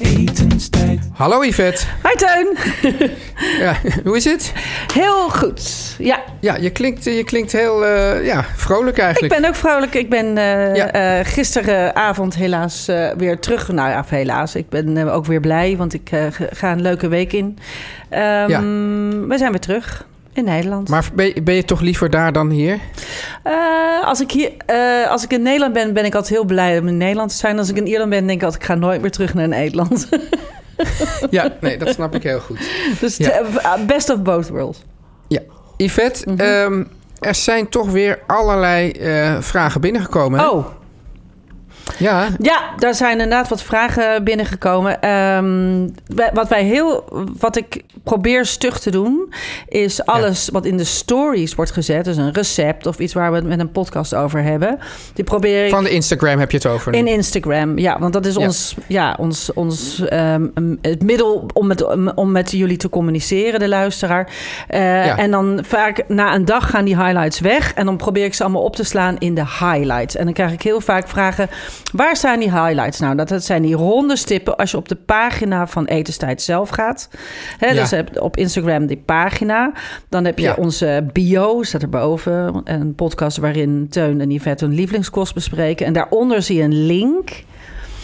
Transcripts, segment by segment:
etenstijd. Hallo Yvette. Hi Teun. Ja, hoe is het? Heel goed. Ja, Ja, je klinkt, je klinkt heel eh, ja, vrolijk ik eigenlijk. ben ook vrolijk. Ik ben eh, Ja. eh, gisteravond helaas eh, weer terug. Nou ja, helaas. Ik ben ook weer blij, want ik ga een leuke week in. Ehm, Ja. We zijn weer terug in Nederland. Maar ben je, ben je toch liever daar dan hier? Eh, als, ik hier, eh, als ik in Nederland ben, ben ik altijd heel blij om in Nederland te zijn. Als ik in Ierland ben, denk ik altijd, ik ga nooit meer terug naar Nederland. Ja, nee, dat snap ik heel goed. dus Ja. eh, best of both worlds. Ja, Yvette, Mhm. ehm, er zijn toch weer allerlei vragen binnengekomen. Oh, Ja, Ja, daar zijn inderdaad wat vragen binnengekomen. Ehm, wat wij heel, wat ik probeer stug te doen, is alles wat in de stories wordt gezet, dus een recept of iets waar we het met een podcast over hebben. Die probeer ik van de Instagram heb je het over. nu. in Instagram, ja, want dat is Ja. ons, ja, ons, ons ehm, het middel om met, om met jullie te communiceren, de luisteraar. Eh, Ja. En dan vaak na een dag gaan die highlights weg en dan probeer ik ze allemaal op te slaan in de highlights. En dan krijg ik heel vaak vragen: waar staan die highlights? Nou, dat, dat zijn die ronde stippen als je op de pagina van Etenstijd zelf gaat. Hè, Ja. Dus heb- op Instagram die pagina. Dan heb je Ja. onze bio, staat erboven. Een podcast waarin Teun en Yvette hun lievelingskost bespreken. En daaronder zie je een link.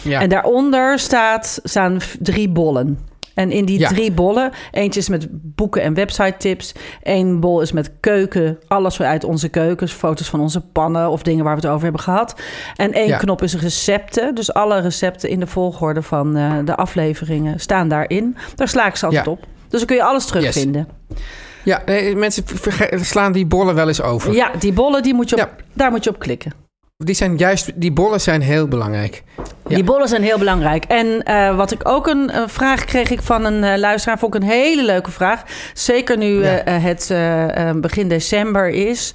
ja. En daaronder staat, staan drie bollen. En in die Ja. drie bollen, eentje is met boeken en website tips. Eén bol is met keuken, alles uit onze keukens. Foto's van onze pannen of dingen waar we het over hebben gehad. En één Ja. knop is recepten. Dus alle recepten in de volgorde van eh, de afleveringen staan daarin. Daar sla ik ze altijd Ja. op. Dus dan kun je alles terugvinden. ja nee, mensen slaan die bollen wel eens over. Ja, die bollen, die moet je op, daar moet je op klikken. Die, zijn juist, die bollen zijn heel belangrijk. Ja. Die bollen zijn heel belangrijk. En eh, wat ik ook een, vraag kreeg ik van een eh, luisteraar, vond ik een hele leuke vraag. Zeker nu Ja. eh, het begin december is.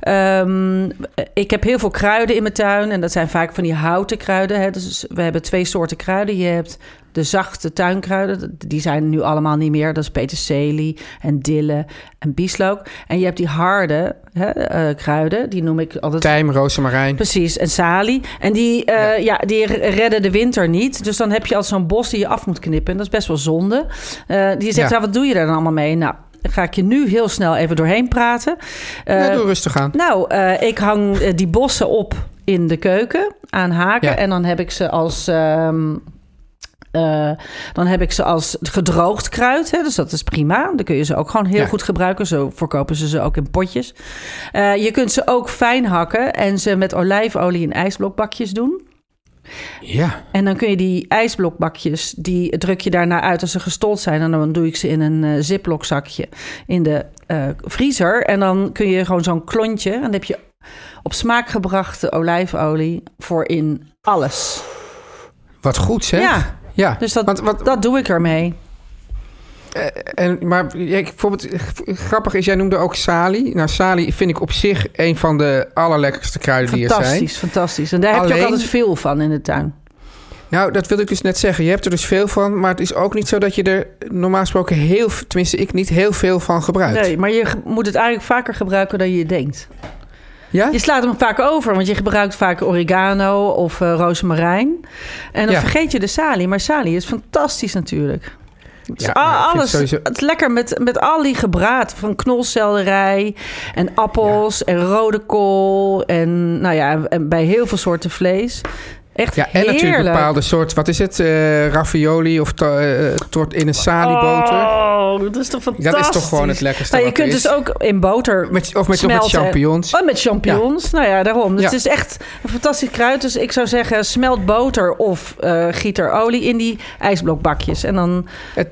Ehm, ik heb heel veel kruiden in mijn tuin en dat zijn vaak van die houten kruiden. Hè. Dus we hebben twee soorten kruiden. Je hebt de zachte tuinkruiden, die zijn nu allemaal niet meer. Dat is peterselie en dille en bieslook. En je hebt die harde hè, eh, kruiden, die noem ik altijd Tijm, rozemarijn. Precies, en salie. En die, eh, ja. die redden de winter niet. Dus dan heb je al zo'n bos die je af moet knippen. En dat is best wel zonde. Eh, die zegt, Ja. ja. wat doe je daar dan allemaal mee? Nou, ga ik je nu heel snel even doorheen praten. Ja, doe rustig aan. nou, ik hang die bossen op in de keuken aan haken. Ja. En dan heb ik ze als... ehm, eh, dan heb ik ze als gedroogd kruid. Hè, dus dat is prima. Dan kun je ze ook gewoon heel Ja. goed gebruiken. Zo verkopen ze ze ook in potjes. Eh, je kunt ze ook fijn hakken en ze met olijfolie in ijsblokbakjes doen. Ja, En dan kun je die ijsblokbakjes, die druk je daarna uit als ze gestold zijn. En dan doe ik ze in een eh ziploc zakje in de vriezer. En dan kun je gewoon zo'n klontje. En dan heb je op smaak gebrachte olijfolie voor in alles. wat goed zeg. Ja, ja. dus dat, Want, dat doe ik ermee. en, maar ja, bijvoorbeeld, eh, grappig is, jij noemde ook salie. Nou, salie vind ik op zich een van de allerlekkerste kruiden die er zijn. Fantastisch, fantastisch. En daar heb je ook altijd veel van in de tuin. Nou, dat wilde ik dus net zeggen. Je hebt er dus veel van, maar het is ook niet zo dat je er normaal gesproken heel, tenminste ik niet heel veel van gebruikt. Nee, maar je moet het eigenlijk vaker gebruiken dan je denkt. Ja? Je slaat hem vaak over, want je gebruikt vaak oregano of eh rozemarijn. En dan Ja. vergeet je de salie. Maar salie is fantastisch natuurlijk. Ja, alles. sowieso- Het is lekker met, met al die gebraad. Van knolselderij en appels en rode kool. En nou ja, en bij heel veel soorten vlees. Echt Ja, en natuurlijk bepaalde soort, wat is het? eh ravioli of eh, tort in een salieboter. Oh, dat is toch fantastisch. Dat is toch gewoon het lekkerste Nou, je kunt is. dus ook in boter Met, of met, of met champignons. Oh, met champignons. Nou ja, daarom. Dus Ja. het is echt een fantastisch kruid. Dus ik zou zeggen, smelt boter of eh giet er olie in die ijsblokbakjes. En dan... Het-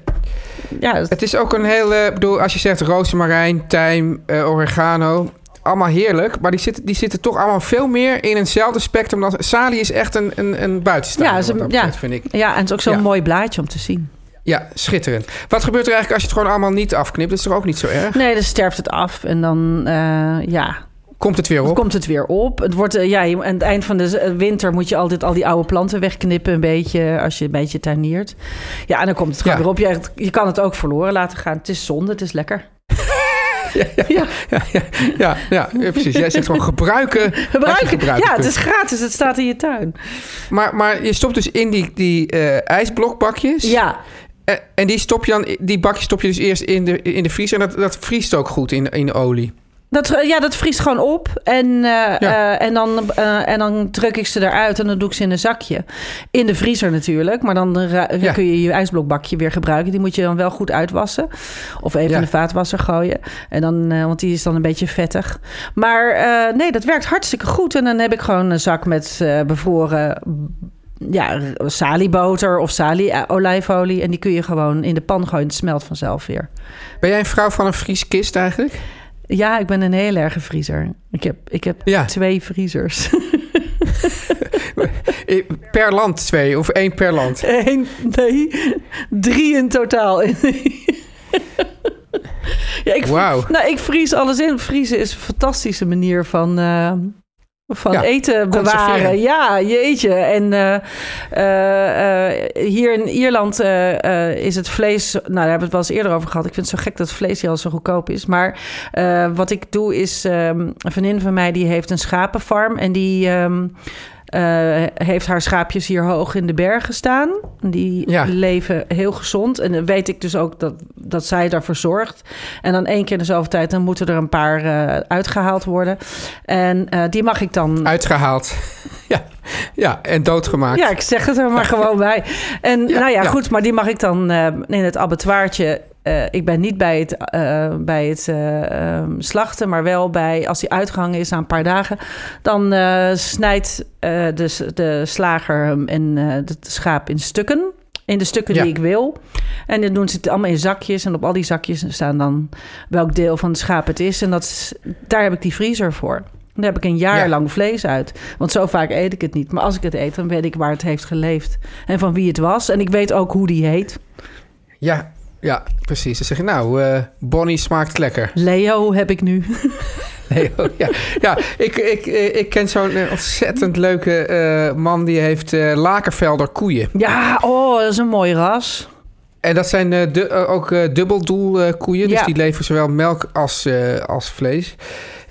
ja, het- Het is ook een hele, bedoel, als je zegt rozemarijn, tijm, oregano, allemaal heerlijk. Maar die zitten, die zitten toch allemaal veel meer in eenzelfde spectrum. Dan, salie is echt een, een, een buitenstaander, Ja, vind ik. ja, en het is ook zo'n Ja. mooi blaadje om te zien. Ja, schitterend. Wat gebeurt er eigenlijk als je het gewoon allemaal niet afknipt? Dat is toch ook niet zo erg? Nee, dan sterft het af. En dan, eh, ja, Komt het weer op? komt het weer op. Het wordt, eh, ja, aan het eind van de eh, winter moet je altijd al die oude planten wegknippen. Een beetje, als je een beetje tuiniert. Ja, en dan komt het gewoon Ja. weer op. Je, je kan het ook verloren laten gaan. Het is zonde, het is lekker. Ja, ja, ja, ja, precies. Jij zegt gewoon gebruiken. Gebruiken. gebruiken Ja, het is gratis. Het staat in je tuin. Maar, maar je stopt dus in die, die eh, ijsblokbakjes. Ja, En, en die, stop je dan, die bakjes stop je dus eerst in de, in de vriezer. En dat, dat vriest ook goed in, in de olie. Dat, ja, dat vriest gewoon op. En, eh, Ja. eh, en, dan, eh, en dan druk ik ze eruit en dan doe ik ze in een zakje. In de vriezer natuurlijk. Maar dan Ja. kun je je ijsblokbakje weer gebruiken. Die moet je dan wel goed uitwassen. Of even Ja. in de vaatwasser gooien. En dan, eh, want die is dan een beetje vettig. Maar eh, nee, dat werkt hartstikke goed. En dan heb ik gewoon een zak met eh, bevroren ja, salieboter of salie-olijfolie. En die kun je gewoon in de pan gooien. Het smelt vanzelf weer. Ben jij een vrouw van een vrieskist eigenlijk? Ja, ik ben een heel erge vriezer. Ik heb, ik heb Ja. twee vriezers. Per land twee of één per land? Eén, nee, drie in totaal. ja, ik, Wauw. nou, ik vries alles in. Vriezen is een fantastische manier van, eh, van Ja, eten bewaren. Ja, jeetje. En eh, eh, eh, hier in Ierland is het vlees... Nou, daar hebben we het wel eens eerder over gehad. Ik vind het zo gek dat vlees hier al zo goedkoop is. Maar wat ik doe is... ehm, een vriendin van mij die heeft een schapenfarm. En die... ehm, eh, heeft haar schaapjes hier hoog in de bergen staan. Die Ja. leven heel gezond. En dan weet ik dus ook dat, dat zij daarvoor zorgt. En dan één keer in de zoveel tijd... dan moeten er een paar eh, uitgehaald worden. En eh, die mag ik dan... Uitgehaald. ja. ja, en doodgemaakt. Ja, ik zeg het er maar gewoon bij. En Ja, nou ja, ja. goed, maar die mag ik dan eh, in het abattoirtje. Eh, ik ben niet bij het, eh, bij het eh, ehm, slachten, maar wel bij als die uitgang is na een paar dagen. Dan snijdt de, de slager hem en het schaap in stukken. In de stukken Ja. die ik wil. En dan doen ze het allemaal in zakjes. En op al die zakjes staan dan welk deel van het schaap het is. En dat is, daar heb ik die vriezer voor. Daar heb ik een jaar Ja. lang vlees uit. Want zo vaak eet ik het niet. Maar als ik het eet, dan weet ik waar het heeft geleefd. En van wie het was. En ik weet ook hoe die heet. Ja, ja, precies. Dan zeg je, nou, eh, Bonnie smaakt lekker. Leo heb ik nu. Oh, ja, ja ik, ik, eh, ik ken zo'n eh, ontzettend leuke man... die heeft eh Lakervelder koeien. Ja, oh, dat is een mooi ras. En dat zijn eh, ook dubbeldoel koeien. Dus Ja. die leveren zowel melk als, als vlees.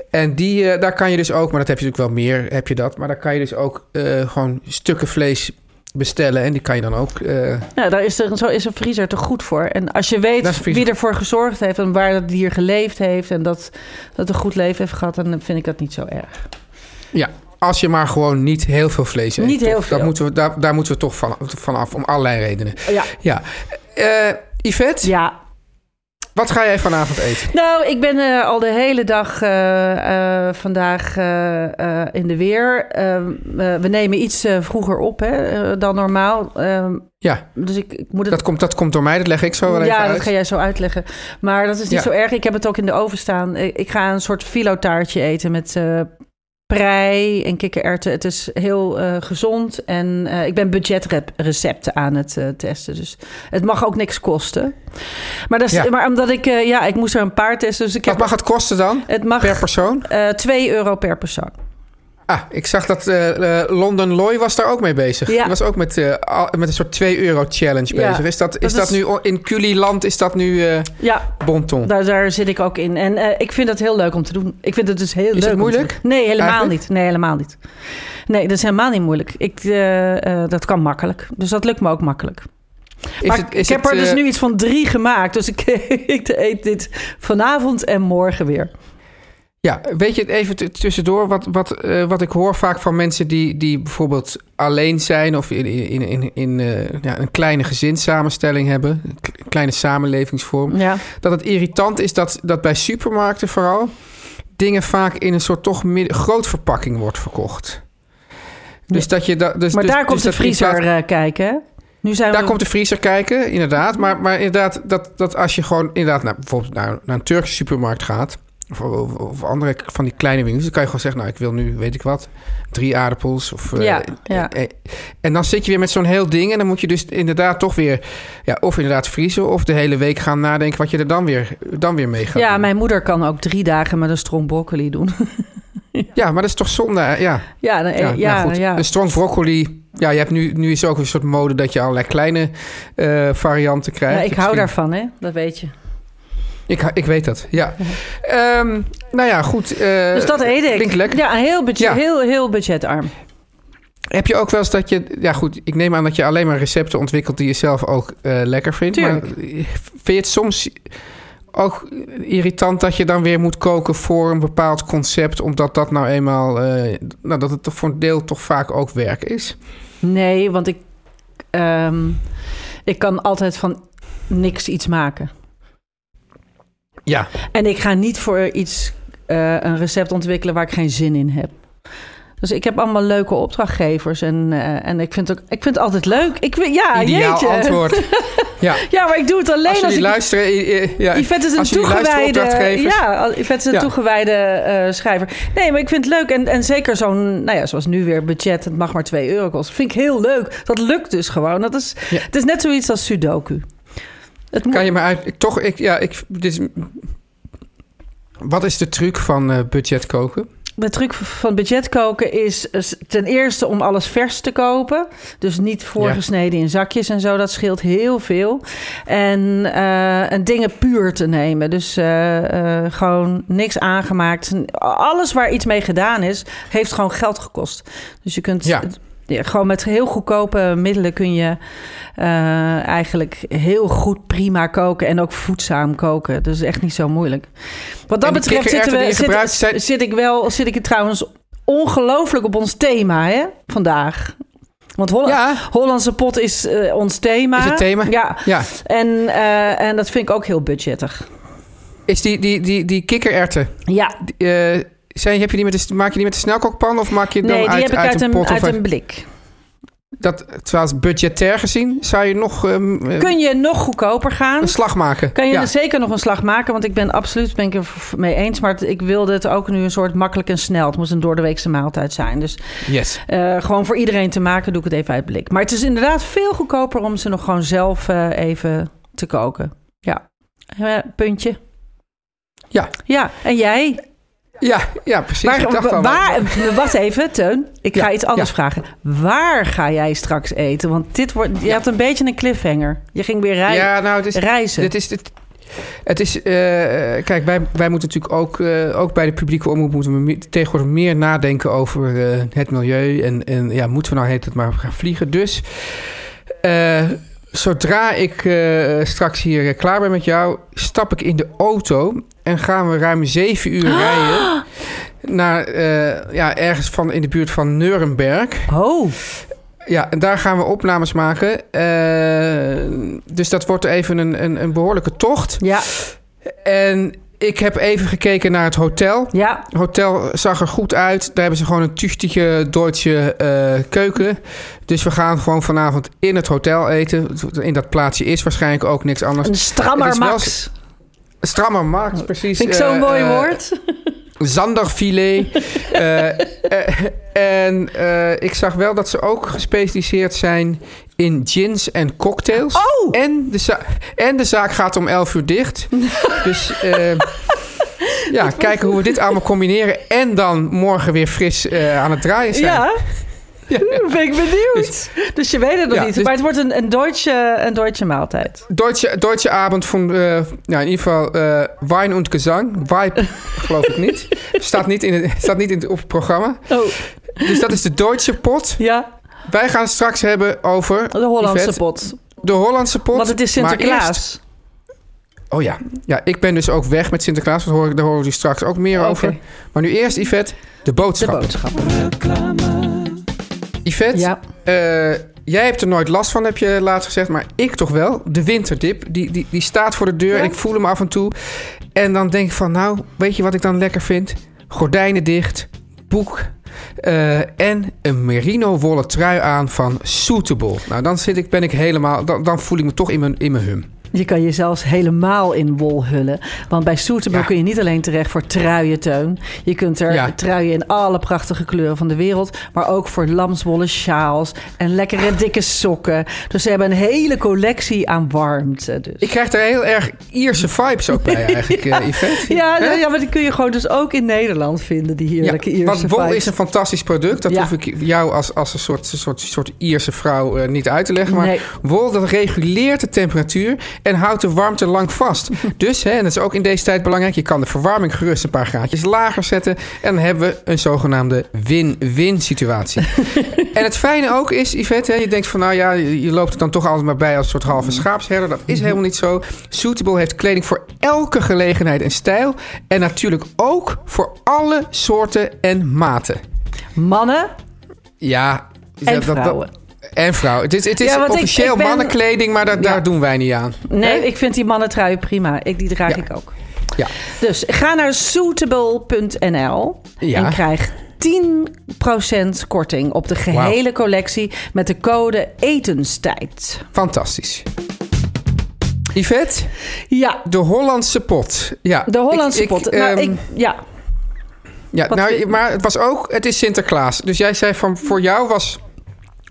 En die, daar kan je dus ook, maar dat heb je natuurlijk wel meer, heb je dat. Maar daar kan je dus ook gewoon stukken vlees bestellen. En die kan je dan ook... eh, Ja, daar is, er, zo is een vriezer toch goed voor. En als je weet wie ervoor gezorgd heeft... en waar dat dier geleefd heeft... en dat dat een goed leven heeft gehad... dan vind ik dat niet zo erg. ja, als je maar gewoon niet heel veel vlees eet. Niet heel toch? veel. Dat moeten we, daar, daar moeten we toch van, van af, om allerlei redenen. Ja. Ja. Eh, Yvette, Ja, wat ga jij vanavond eten? Nou, ik ben eh, al de hele dag eh, eh, vandaag in de weer. Eh, we- nemen iets vroeger op hè, dan normaal. Ehm, Ja, dus ik, ik moet het... dat komt, dat komt door mij. Dat leg ik zo wel even ja, uit. dat ga jij zo uitleggen. Maar dat is niet Ja. zo erg. Ik heb het ook in de oven staan. Ik, ik ga een soort filotaartje eten met prei en kikkererwten. Het is heel eh, gezond. En eh, ik ben budgetrecepten aan het eh, testen. Dus het mag ook niks kosten. Maar, dat is, Ja. maar omdat ik... ja, ik moest er een paar testen. Dus ik Wat heb mag het kosten dan? het mag Per persoon? eh 2 euro per persoon. Ah, ik zag dat eh, eh, London Loy was daar ook mee bezig. Ja. Die was ook met, eh, met een soort 2 euro challenge Ja, bezig. Is dat, is dat dat is- nu in Culiland is dat nu Ja, bonton? daar, daar zit ik ook in. En ik vind het heel leuk om te doen. Ik vind het dus heel leuk. het om te moeilijk? Nee, helemaal Eigenlijk? niet. Nee, helemaal niet. Nee, dat is helemaal niet moeilijk. Ik, dat kan makkelijk. Dus dat lukt me ook makkelijk. Is maar het- is ik heb het, er dus nu iets van drie gemaakt. Dus ik, ik eet dit vanavond en morgen weer. Ja, weet je het even tussendoor? Wat, wat, eh, wat ik hoor vaak van mensen die, die bijvoorbeeld alleen zijn... of in, in, in, in eh, ja, een kleine gezinssamenstelling hebben... een kleine samenlevingsvorm... Ja. dat het irritant is dat, dat bij supermarkten vooral... dingen vaak in een soort toch midden, groot verpakking wordt verkocht. Dus dat je... Da, dus, Maar dus- daar komt dus de vriezer eh, kijken? Nu zijn Daar we... komt de vriezer kijken, inderdaad. Maar, maar inderdaad, dat, dat als je gewoon inderdaad naar, bijvoorbeeld naar, naar een Turkse supermarkt gaat... Of, of, of andere van die kleine winkels... dan kan je gewoon zeggen, nou, ik wil nu, weet ik wat... drie aardappels of... eh, Ja, ja. eh, eh, en dan zit je weer met zo'n heel ding... en dan moet je dus inderdaad toch weer... Ja, of inderdaad vriezen... of de hele week gaan nadenken... wat je er dan weer, dan weer mee gaat Ja, doen. mijn moeder kan ook drie dagen met een strong broccoli doen. Ja, maar dat is toch zonde, ja. ja, dan- Ja, ja, nou goed. Een strong broccoli... Ja, je hebt nu, nu is ook een soort mode... dat je allerlei kleine eh, varianten krijgt. Ja, ik hou Misschien- daarvan, hè? Dat weet je. Ik, ik weet dat, ja. Ehm, nou ja, goed. eh, Dus dat eet ik. Klinkt lekker. Ja, heel, budget, Ja. heel, heel budgetarm. Heb je ook wel eens dat je... Ja goed, ik neem aan dat je alleen maar recepten ontwikkelt... die je zelf ook eh, lekker vindt. Tuurlijk. Maar vind je het soms ook irritant dat je dan weer moet koken... voor een bepaald concept... omdat dat nou eenmaal... eh, nou, dat het toch voor een deel toch vaak ook werk is? Nee, want ik, ehm, ik kan altijd van niks iets maken. Ja. En ik ga niet voor iets eh, een recept ontwikkelen waar ik geen zin in heb. Dus ik heb allemaal leuke opdrachtgevers en, eh, en ik, vind ook, ik vind het altijd leuk. Ik, ja, Ideaal jeetje. antwoord. Ja. Ja, maar ik doe het alleen Als als, ik... luisteren... Ja, Yvette is een toegewijde, ja, Yvette is een Ja. toegewijde eh, schrijver. Nee, maar ik vind het leuk. En, en zeker zo'n, nou ja, zoals nu weer budget, het mag maar 2 euro kosten. Vind ik heel leuk. Dat lukt dus gewoon. Dat is, Ja. Het is net zoiets als Sudoku. Het moet- Kan je uit... ik- Toch, ik, ja, ik... Dit is, wat is de truc van eh budget koken? De truc van budget koken is is ten eerste om alles vers te kopen. Dus niet voorgesneden in zakjes en zo. Dat scheelt heel veel. En, eh, en dingen puur te nemen. Dus eh, eh, gewoon niks aangemaakt. Alles waar iets mee gedaan is, heeft gewoon geld gekost. Dus je kunt... Ja. Ja, gewoon met heel goedkope middelen kun je eh, eigenlijk heel goed prima koken en ook voedzaam koken. Dus echt niet zo moeilijk. Wat dat betreft zitten we, zit, zijn- zit ik wel, zit ik trouwens ongelooflijk op ons thema hè, vandaag. Want Ja. Hollandse pot is eh, ons thema. Is het thema? Ja. Ja. En, eh, en dat vind ik ook heel budgettig. Is die, die, die, die kikkererwten... Ja, die, zijn, heb je die met de, maak je die met de snelkookpan of maak je die nee, dan uit, heb ik uit, een pot? uit of een blik. dat, terwijl budgetair gezien zou je nog ehm, eh, Kun je nog goedkoper gaan? een slag maken. Kan je ja. er zeker nog een slag maken? Want ik ben absoluut ben ik er mee eens. Maar het- ik wilde het ook nu een soort makkelijk en snel. Het moest een doordeweekse maaltijd zijn. Dus Yes. eh, gewoon voor iedereen te maken doe ik het even uit blik. Maar het is inderdaad veel goedkoper om ze nog gewoon zelf eh, even te koken. Ja. Puntje. Ja. Ja, en jij? Ja, ja, precies. ik dacht Waar, al, waar, wacht even, Teun. Ik ga iets anders ja. vragen. Waar ga jij straks eten? Want dit wordt, je had een beetje een cliffhanger. Je ging weer rei- Ja, nou, het is, reizen. dit is het. Het is, eh, kijk, wij, wij moeten natuurlijk ook, eh, ook bij de publieke omroep moeten we meer- tegenwoordig meer nadenken over eh, het milieu. En, en ja, moeten we nou heet het maar gaan vliegen. Dus zodra ik eh, straks hier eh, klaar ben met jou, stap ik in de auto en gaan we ruim zeven uur rijden naar eh, ja, ergens van in de buurt van Nuremberg. Oh, Ja, en daar gaan we opnames maken. Dus dat wordt even een, een, een behoorlijke tocht. ja, En ik heb even gekeken naar het hotel. ja. Het hotel zag er goed uit. Daar hebben ze gewoon een tuchtige Duitse eh, keuken. Dus we gaan gewoon vanavond in het hotel eten. In dat plaatsje is waarschijnlijk ook niks anders. Een strammer Max. Strammer Max, precies. Vind ik zo'n Eh, mooi eh, woord. Zanderfilet. Eh, eh, en eh, ik zag wel dat ze ook gespecialiseerd zijn in gins en cocktails. Oh! En de, en de zaak gaat om 11 uur dicht. dus ja, kijken hoe we dit allemaal combineren. En dan morgen weer fris aan het draaien zijn. Ja. Ben ik benieuwd. Dus, je weet het nog Ja, niet. dus- maar het wordt een, een, Deutsche, een Deutsche maaltijd. Deutsche, Deutsche avond van, eh, ja, in ieder geval eh Wein und Gesang. Vibe geloof ik niet. Staat niet, in het, staat niet in het, op het programma. Oh, Dus dat is de Deutsche pot. ja. Wij gaan het straks hebben over... De Hollandse Yvette, pot. De Hollandse pot. Want het is Sinterklaas. oh ja. Ja, ik ben dus ook weg met Sinterklaas. Daar horen, daar horen we straks ook meer Oké. over. Maar nu eerst, Yvette, de De boodschap. Yvette, Ja. eh, jij hebt er nooit last van, heb je laatst gezegd. Maar ik toch wel. De winterdip, die, die, die staat voor de deur Ja. en ik voel hem af en toe. En dan denk ik van, nou, weet je wat ik dan lekker vind? Gordijnen dicht, boek eh, en een merino wollen trui aan van Suitable. Nou, dan zit ik, ben ik helemaal, dan, dan voel ik me toch in mijn, in mijn hum. Je kan je zelfs helemaal in wol hullen. Want bij Ja. kun je niet alleen terecht voor truienteun. Je kunt er Ja. truien in alle prachtige kleuren van de wereld. Maar ook voor lamswollen sjaals en lekkere dikke sokken. Dus ze hebben een hele collectie aan warmte. Dus. Ik krijg daar heel erg Ierse vibes ook bij eigenlijk, eh Yvette. ja, Hè? ja, ja, maar die kun je gewoon dus ook in Nederland vinden. Die heerlijke Ja, Ierse want wol vibes. is een fantastisch product. Dat hoef ik jou als, als een soort, soort, soort Ierse vrouw eh, niet uit te leggen. Maar Nee. wol dat reguleert de temperatuur en houdt de warmte lang vast. dus, hè, en dat is ook in deze tijd belangrijk... je kan de verwarming gerust een paar graadjes lager zetten... en dan hebben we een zogenaamde win-win situatie. en het fijne ook is, Yvette, hè, je denkt van... nou ja, je loopt er dan toch altijd maar bij als een soort halve schaapsherder. Dat is helemaal niet zo. Suitable heeft kleding voor elke gelegenheid en stijl... en natuurlijk ook voor alle soorten en maten. Mannen Ja, en dat- vrouwen. En vrouwen. Het is, het is Ja, want ik- officieel ben- mannekleding, maar daar, Ja. daar doen wij niet aan. Nee, ik vind die mannentrui prima. Ik, die draag ik ook. Ja. Dus ga naar suitable.nl en krijg 10% korting op de gehele collectie met de code etenstijd. Fantastisch. Yvette, Ja, de Hollandse pot. Ja, de Hollandse ik- ik, pot. nou, ehm, ik, ja, ja, wat nou, maar het was ook, het is Sinterklaas. Dus jij zei van, voor jou was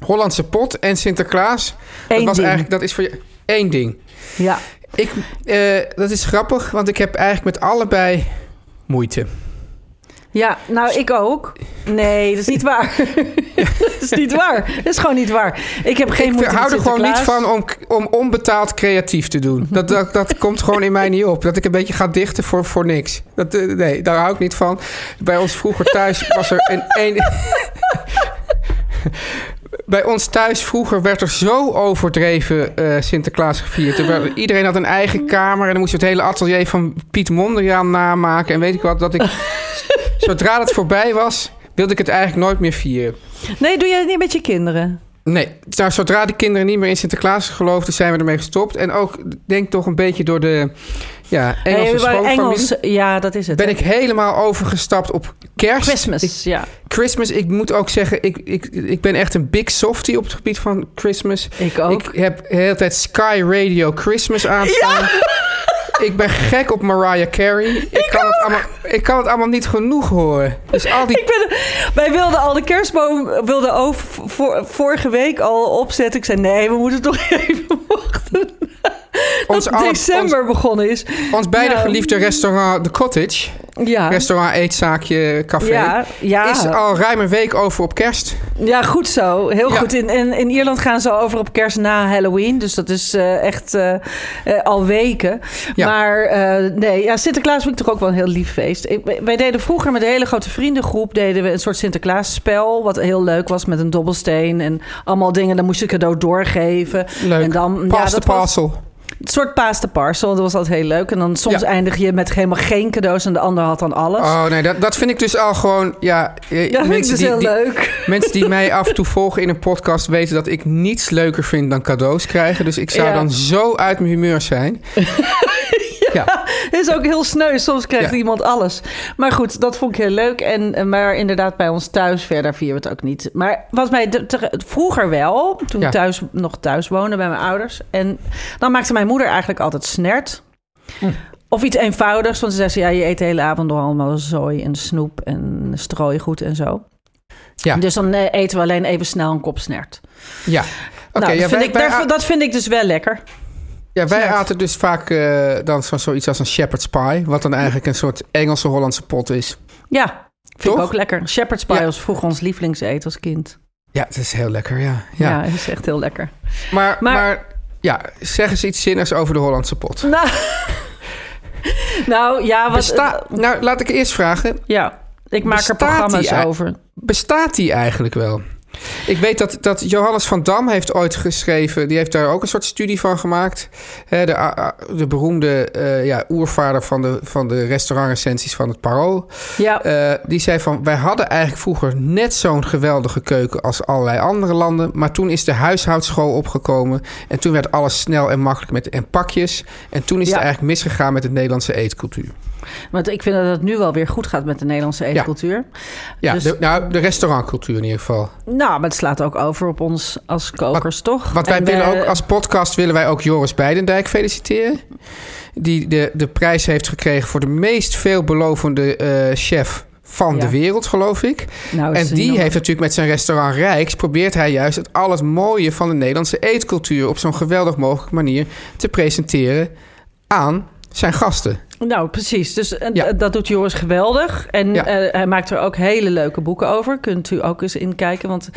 Hollandse pot en Sinterklaas. dat was ding. eigenlijk, dat is voor je één ding. ja. Ik, eh, dat is grappig, want ik heb eigenlijk met allebei moeite. Ja, nou ik ook. Nee, dat is niet waar. dat is niet waar. Dat is gewoon niet waar. Ik heb geen ik moeite hou met er gewoon niet van om, om onbetaald creatief te doen. Dat, dat, dat komt gewoon in mij niet op. Dat ik een beetje ga dichten voor, voor niks. Dat, eh, nee, daar hou ik niet van. Bij ons vroeger thuis was er een... een Bij ons thuis vroeger werd er zo overdreven eh, Sinterklaas gevierd. Er iedereen had een eigen kamer en dan moest je het hele atelier van Piet Mondriaan namaken. En weet ik wat, dat ik... Zodra het voorbij was, wilde ik het eigenlijk nooit meer vieren. Nee, doe je het niet met je kinderen? Nee, nou, zodra de kinderen niet meer in Sinterklaas geloofden, zijn we ermee gestopt. En ook, denk toch een beetje door de ja, Engelse schoonfamilie... Engels, ja, dat is het. ben ik helemaal overgestapt op kerst. Christmas, Ik, ja. Christmas, ik moet ook zeggen, ik, ik, ik ben echt een big softie op het gebied van Christmas. Ik ook. Ik heb de hele tijd Sky Radio Christmas aanstaan. Ik ben gek op Mariah Carey. Ik, kan het allemaal, ik kan het allemaal niet genoeg horen. Dus al die Ik ben, wij wilden al de kerstboom wilden over, voor, vorige week al opzetten. Ik zei nee, we moeten toch even wachten. Ons dat december begonnen is. Ons beide Ja. geliefde restaurant The Cottage, Ja, restaurant, eetzaakje, café, ja, ja. is al ruim een week over op kerst. ja, goed zo. Heel goed. In, in, in Ierland gaan ze over op kerst na Halloween. Dus dat is eh, echt eh, eh, al weken. Maar nee, ja, Sinterklaas vind ik toch ook wel een heel lief feest. Ik, wij deden vroeger met een hele grote vriendengroep... deden we een soort Sinterklaasspel. Wat heel leuk was met een dobbelsteen en allemaal dingen. Dan moest je cadeau doorgeven. Leuk. En dan, Pass ja, dat was- parcel. Een soort paas de parcel, dat was altijd heel leuk. En dan soms Ja. eindig je met helemaal geen cadeaus en de ander had dan alles. Oh nee, dat, dat vind ik dus al gewoon... Ja, eh, ja, vind ik dus die, heel die- leuk. mensen die mij af en toe volgen in een podcast... weten dat ik niets leuker vind dan cadeaus krijgen. Dus ik zou Ja. dan zo uit mijn humeur zijn. ja. Het is ook heel sneu. Soms krijgt Ja. iemand alles. Maar goed, dat vond ik heel leuk. En, eh, maar inderdaad, bij ons thuis verder vieren we het ook niet. Maar wat mij de- te- vroeger wel, toen Ja. ik thuis, nog thuis woonde bij mijn ouders. En dan maakte mijn moeder eigenlijk altijd snert. Hm. Of iets eenvoudigs. Want ze zei, ze, ja, je eet de hele avond door allemaal zooi en snoep en strooigoed en zo. Ja. Dus dan eh, eten we alleen even snel een kop snert. Ja. Oké, nou, ja, dat, vind ik, daar- dat vind ik dus wel lekker. Ja, wij aten dus vaak eh, dan zo, zoiets als een shepherd's pie. Wat dan eigenlijk een soort Engelse Hollandse pot is. Ja, vind ik ook lekker. Shepherd's pie Ja. was vroeger ons lievelingseten als kind. Ja, het is heel lekker, ja. Ja, ja. het is echt heel lekker. Maar, maar... Maar- ja, zeg eens iets zinnigs over de Hollandse pot. Nou, nou ja, wat... Besta nou, laat ik eerst vragen. ja, ik maak er die programma's over. Bestaat die eigenlijk wel? Ik weet dat, dat Johannes van Dam heeft ooit geschreven... die heeft daar ook een soort studie van gemaakt. Hè, de, de beroemde eh, ja, oervader van de, van de restaurantrecensies van het Parool. Ja, Eh, die zei van, wij hadden eigenlijk vroeger net zo'n geweldige keuken als allerlei andere landen. Maar toen is de huishoudschool opgekomen. En toen werd alles snel en makkelijk met en pakjes. En toen is Ja. het eigenlijk misgegaan met de Nederlandse eetcultuur. want ik vind dat het nu wel weer goed gaat met de Nederlandse eetcultuur. Ja, Dus- de, nou, de restaurantcultuur in ieder geval. Nou, maar het slaat ook over op ons als kokers, toch? Want wij En willen ook, als podcast willen wij ook Joris Beidendijk feliciteren. Die de, de prijs heeft gekregen voor de meest veelbelovende eh, chef van Ja. de wereld, geloof ik. Nou, En die heeft natuurlijk met zijn restaurant Rijks... probeert hij juist het al het mooie van de Nederlandse eetcultuur... op zo'n geweldig mogelijke manier te presenteren aan zijn gasten. Nou, precies. Dus eh, Ja. dat doet Joris geweldig. En Ja. eh, hij maakt er ook hele leuke boeken over. Kunt u ook eens inkijken. Want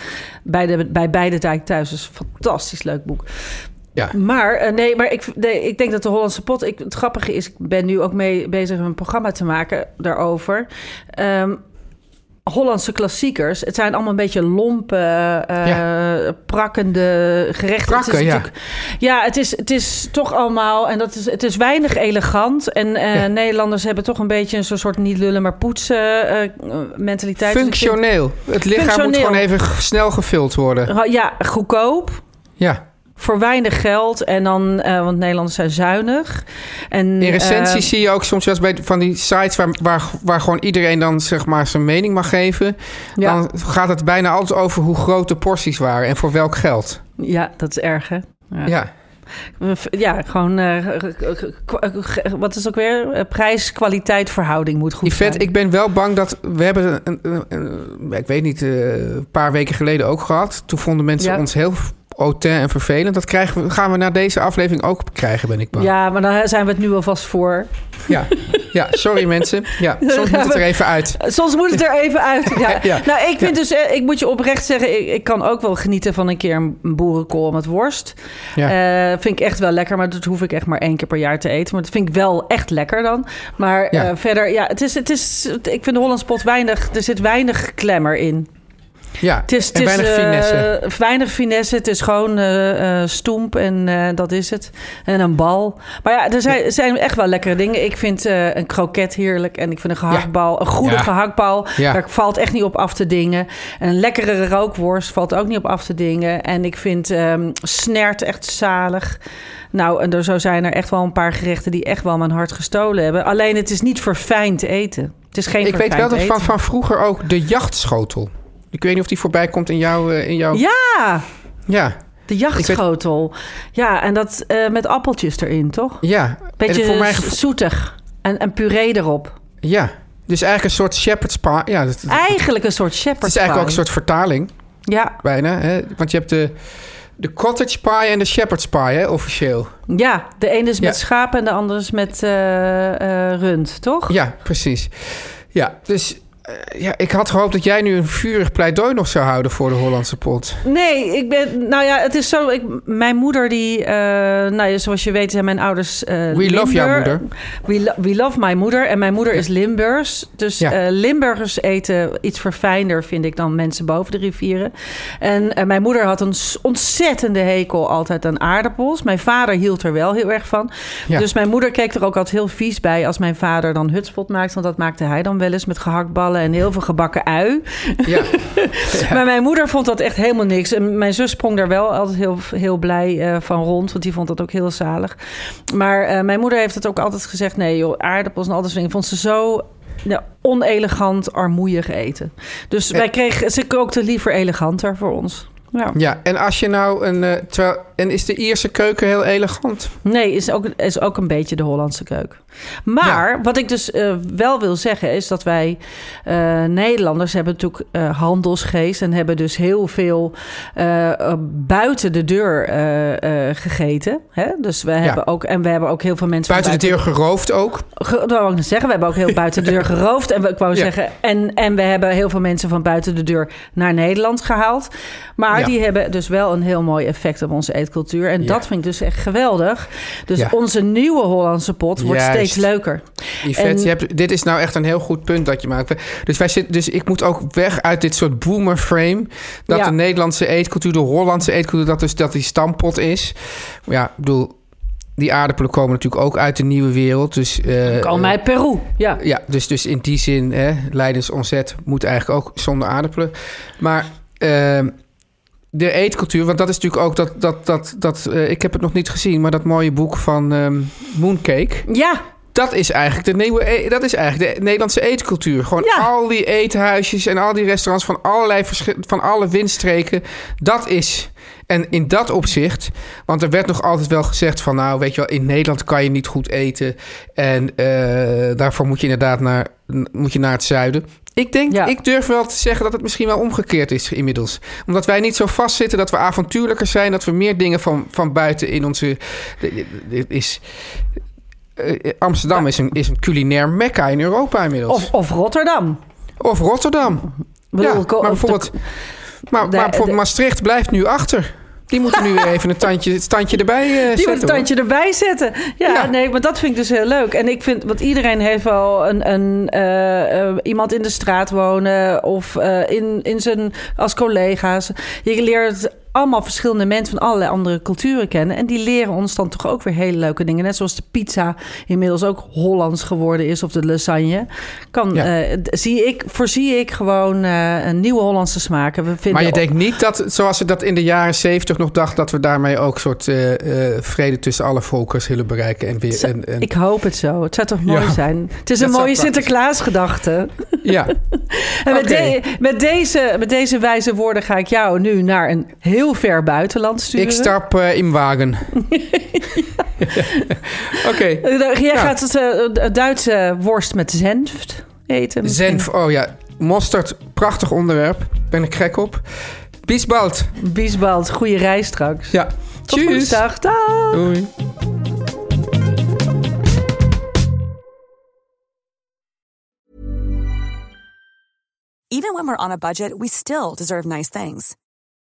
bij, de, bij Beide Dijk Thuis is een fantastisch leuk boek. Ja. Maar eh, nee, maar ik, nee, ik denk dat de Hollandse pot... Ik, het grappige is, ik ben nu ook mee bezig een programma te maken daarover. Ehm, Hollandse klassiekers. Het zijn allemaal een beetje lompe, eh, prakkende gerechten. Prakken, het is ja. ja, het is, het is toch allemaal... En dat is, het is weinig elegant. En eh, Ja. Nederlanders hebben toch een beetje... een soort niet lullen, maar poetsen eh, mentaliteit. Functioneel. Het lichaam moet gewoon even snel gevuld worden. Ja, goedkoop. Ja. Voor weinig geld. En dan, eh, want Nederlanders zijn zuinig. En, In recensies eh, zie je ook soms wel eens bij van die sites... Waar, waar, waar gewoon iedereen dan zeg maar zijn mening mag geven. Ja. Dan gaat het bijna altijd over hoe groot de porties waren... en voor welk geld. ja, dat is erg, hè? Ja. Ja. Ja, gewoon, eh, wat is ook weer? Prijs-kwaliteit verhouding moet goed Yvette, zijn. ik ben wel bang dat... We hebben, een, een, een- ik weet niet, een paar weken geleden ook gehad. Toen vonden mensen Ja. ons heel autain en vervelend. Dat krijgen we, gaan we na deze aflevering ook krijgen, ben ik bang. Ja, maar daar zijn we het nu alvast voor. Ja, ja sorry mensen. Ja, soms moet het er even uit. Soms moet het er even uit. Ja. Ja. Nou, ik vind dus, eh, ik moet je oprecht zeggen, ik, ik kan ook wel genieten van een keer een boerenkool met worst. Ja. Eh, vind ik echt wel lekker, maar dat hoef ik echt maar één keer per jaar te eten. Maar dat vind ik wel echt lekker dan. Maar Ja. eh, verder, ja, het is, het is, ik vind de Hollands pot weinig, er zit weinig klemmer in. Ja, Het is, en weinig eh, finesse. weinig finesse. Het is gewoon eh, eh, stoemp en eh, dat is het. En een bal. Maar ja, er zijn, zijn echt wel lekkere dingen. Ik vind eh, een kroket heerlijk. En ik vind een gehaktbal, een goede Ja. gehaktbal. Daar valt echt niet op af te dingen. En een lekkere rookworst valt ook niet op af te dingen. En ik vind ehm, snert echt zalig. Nou, en er, zo zijn er echt wel een paar gerechten die echt wel mijn hart gestolen hebben. Alleen het is niet verfijnd eten. Het is geen Ik weet wel dat van, van vroeger ook de jachtschotel. Ik weet niet of die voorbij komt in jouw... eh, In jouw... Ja, Ja, De jachtschotel. Ja, en dat eh, met appeltjes erin, toch? ja. Beetje voor gevo- zoetig. En, en puree erop. Ja, dus eigenlijk een soort shepherd's pie. Ja, dat, Eigenlijk een soort het shepherd's is eigenlijk ook een pie. soort vertaling, Ja, bijna. Hè? Want je hebt de, de cottage pie en de shepherd's pie, hè, officieel. ja, de ene is met Ja. schapen en de andere is met eh, rund, toch? Ja, precies. Ja, dus ja, ik had gehoopt dat jij nu een vurig pleidooi nog zou houden voor de Hollandse pot. Nee, ik ben. Nou ja, het is zo. Ik, mijn moeder, die. eh, nou ja, zoals je weet, zijn mijn ouders. eh We love jouw moeder. We, lo- we love my moeder. En mijn moeder is Limburgs. Dus Ja. eh, Limburgers eten iets verfijnder, vind ik, dan mensen boven de rivieren. En eh, mijn moeder had een ontzettende hekel altijd aan aardappels. Mijn vader hield er wel heel erg van. Ja. Dus mijn moeder keek er ook altijd heel vies bij als mijn vader dan hutspot maakte. Want dat maakte hij dan wel eens met gehaktballen en heel veel gebakken ui. Ja, Maar mijn moeder vond dat echt helemaal niks. En mijn zus sprong daar wel altijd heel, heel blij eh, van rond. Want die vond dat ook heel zalig. Maar eh, mijn moeder heeft het ook altijd gezegd... nee joh, aardappels en al dat soort dingen... vond ze zo ja, onelegant, armoeig eten. Dus wij kregen, ze kookte liever eleganter voor ons. Ja. ja, en als je nou een... terwijl en is de Ierse keuken heel elegant? Nee, is ook, is ook een beetje de Hollandse keuken. Maar wat ik dus eh, wel wil zeggen is dat wij eh, Nederlanders hebben natuurlijk uh, handelsgeest en hebben dus heel veel buiten de deur gegeten. Hè? Dus we hebben ook en we hebben ook heel veel mensen buiten, de deur geroofd ook. Ge, dat wou ik zeggen. We hebben ook heel buiten de deur geroofd en we, ik wou zeggen en en we hebben heel veel mensen van buiten de deur naar Nederland gehaald. Maar die hebben dus wel een heel mooi effect op onze eetcultuur en dat vind ik dus echt geweldig. Dus onze nieuwe Hollandse pot wordt steeds steeds leuker. Yvette, je hebt, dit is nou echt een heel goed punt dat je maakt. Dus, wij zitten, dus ik moet ook weg uit dit soort boomer frame. Dat de Nederlandse eetcultuur, de Hollandse eetcultuur, dat, dus, dat die stampot is. Ja, ik bedoel, die aardappelen komen natuurlijk ook uit de nieuwe wereld. Dus, uh, komen uit Peru, ja. Ja, dus, dus in die zin, hè, Leidens moet eigenlijk ook zonder aardappelen. Maar... Uh, de eetcultuur, want dat is natuurlijk ook dat. dat, dat, dat uh, ik heb het nog niet gezien, maar dat mooie boek van um, Mooncake. Ja. Dat is eigenlijk de nieuwe. E, dat is eigenlijk de Nederlandse eetcultuur. Gewoon ja. al die eethuisjes en al die restaurants van allerlei van alle windstreken. Dat is. En in dat opzicht, want er werd nog altijd wel gezegd van, nou, weet je wel, in Nederland kan je niet goed eten en uh, daarvoor moet je inderdaad naar, moet je naar het zuiden. Ik denk, ik durf wel te zeggen dat het misschien wel omgekeerd is inmiddels. Omdat wij niet zo vastzitten, dat we avontuurlijker zijn, dat we meer dingen van, van buiten in onze. Is, uh, Amsterdam is een, is een culinair mekka in Europa inmiddels. Of, of Rotterdam. Of Rotterdam. ja, maar bijvoorbeeld, maar, maar bijvoorbeeld Maastricht blijft nu achter. Die moeten nu even een tandje, het tandje erbij uh, zetten. Die moet een tandje erbij zetten. Ja, nee, maar dat vind ik dus heel leuk. En ik vind, want iedereen heeft wel een, een, uh, iemand in de straat wonen of in, in zijn, als collega's. Je leert allemaal verschillende mensen van allerlei andere culturen kennen. En die leren ons dan toch ook weer hele leuke dingen. Net zoals de pizza inmiddels ook Hollands geworden is. Of de lasagne. Kan, ja. zie ik, voorzie ik gewoon een nieuwe Hollandse smaken. We vinden maar je denkt niet dat, zoals ze dat in de jaren zeventig nog dacht... dat we daarmee ook een soort uh, vrede tussen alle volken zullen bereiken. En weer, en, en... Ik hoop het zo. Het zou toch mooi zijn. Het is een mooie Sinterklaasgedachte. Ja. en met, de, met, deze, met deze wijze woorden ga ik jou nu naar een heel heel ver buitenland sturen. Ik stap uh, in wagen. Oké. Jij ja. gaat het uh, Duitse worst met zenft eten. Zenf, oh ja. Mosterd, prachtig onderwerp. Ben ik gek op. Biesbald. Biesbald, goede reis straks. Ja. Tot Tjus. Dag. Doei. Even when we're on a budget, we still deserve nice things.